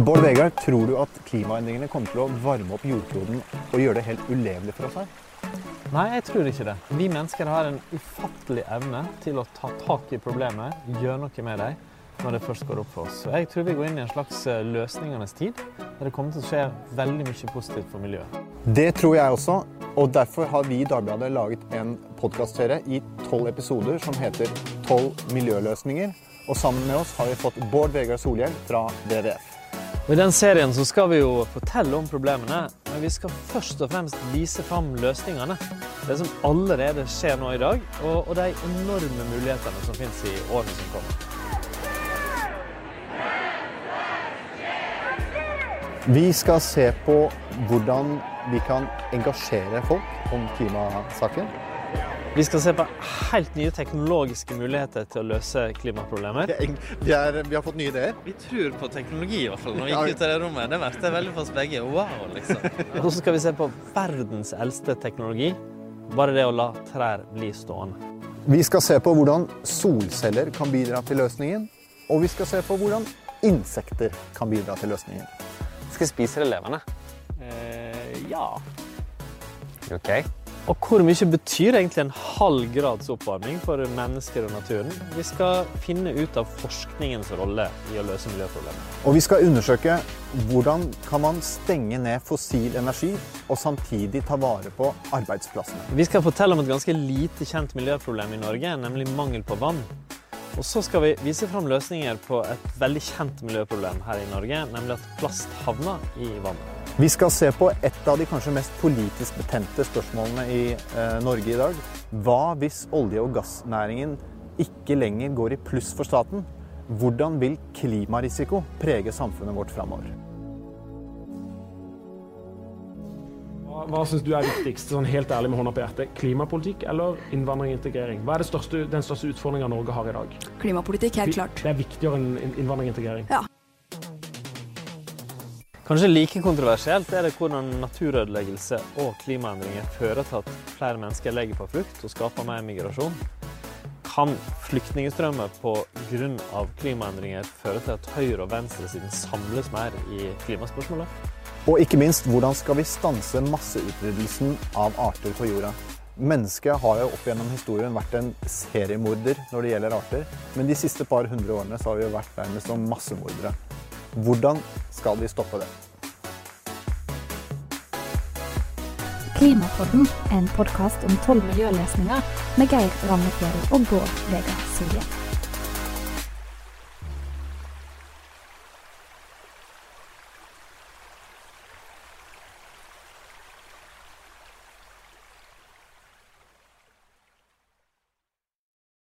Bård Vegard, tror du at klimaendringene kommer til å varme opp jordkloden og gjøre det helt ulevelig for oss her? Nei, jeg tror ikke det. Vi mennesker har en ufattelig evne til å ta tak i problemet, gjøre noe med dem, når det først går opp for oss. Så jeg tror vi går inn i en slags eh, løsningenes tid, der det kommer til å skje veldig mye positivt for miljøet. Det tror jeg også, og derfor har vi i Dagbladet laget en podkastserie i tolv episoder som heter 'Tolv miljøløsninger'. Og sammen med oss har vi fått Bård Vegard Solhjell fra WWF. Og I den serien så skal vi jo fortelle om problemene, men vi skal først og fremst vise fram løsningene. Det som allerede skjer nå i dag, og, og de enorme mulighetene som finnes i årene som kommer. Vi skal se på hvordan vi kan engasjere folk om klimasaken. Vi skal se på helt nye teknologiske muligheter til å løse klimaproblemer. Vi, er, vi har fått nye ideer. Vi tror på teknologi, i hvert fall, når vi gikk ut av det rommet. Det merket jeg veldig for oss begge. Wow, liksom. Og så skal vi se på verdens eldste teknologi. Bare det å la trær bli stående. Vi skal se på hvordan solceller kan bidra til løsningen. Og vi skal se på hvordan insekter kan bidra til løsningen. Skal jeg spise det levende? Eh, ja. Ok. Og hvor mye betyr egentlig en halv grads oppvarming for mennesker og naturen? Vi skal finne ut av forskningens rolle i å løse miljøproblemer. Og vi skal undersøke hvordan kan man stenge ned fossil energi og samtidig ta vare på arbeidsplassene. Vi skal fortelle om et ganske lite kjent miljøproblem i Norge, nemlig mangel på vann. Og så skal vi vise fram løsninger på et veldig kjent miljøproblem her i Norge, nemlig at plast havner i vannet. Vi skal se på et av de kanskje mest politisk betente spørsmålene i eh, Norge i dag. Hva hvis olje- og gassnæringen ikke lenger går i pluss for staten? Hvordan vil klimarisiko prege samfunnet vårt framover? Hva, hva syns du er viktigst, sånn helt ærlig med hånda på hjertet? Klimapolitikk eller innvandring og integrering? Hva er det største, den største utfordringa Norge har i dag? Klimapolitikk, helt klart. Det er viktigere enn innvandring og integrering. Ja. Kanskje like kontroversielt er det hvordan naturødeleggelse og klimaendringer fører til at flere mennesker legger på flukt og skaper mer migrasjon. Kan flyktningstrømmer pga. klimaendringer føre til at høyre- og venstresiden samles mer i klimaspørsmålet? Og ikke minst, hvordan skal vi stanse masseutryddelsen av arter på jorda? Mennesket har jo opp gjennom historien vært en seriemorder når det gjelder arter, men de siste par hundre årene så har vi jo vært nærmest som massemordere. Hvordan skal vi stoppe det? Klimapodden en podkast om tolv miljøløsninger med Geir Ramnefjell og Bård Vegar Solhjell.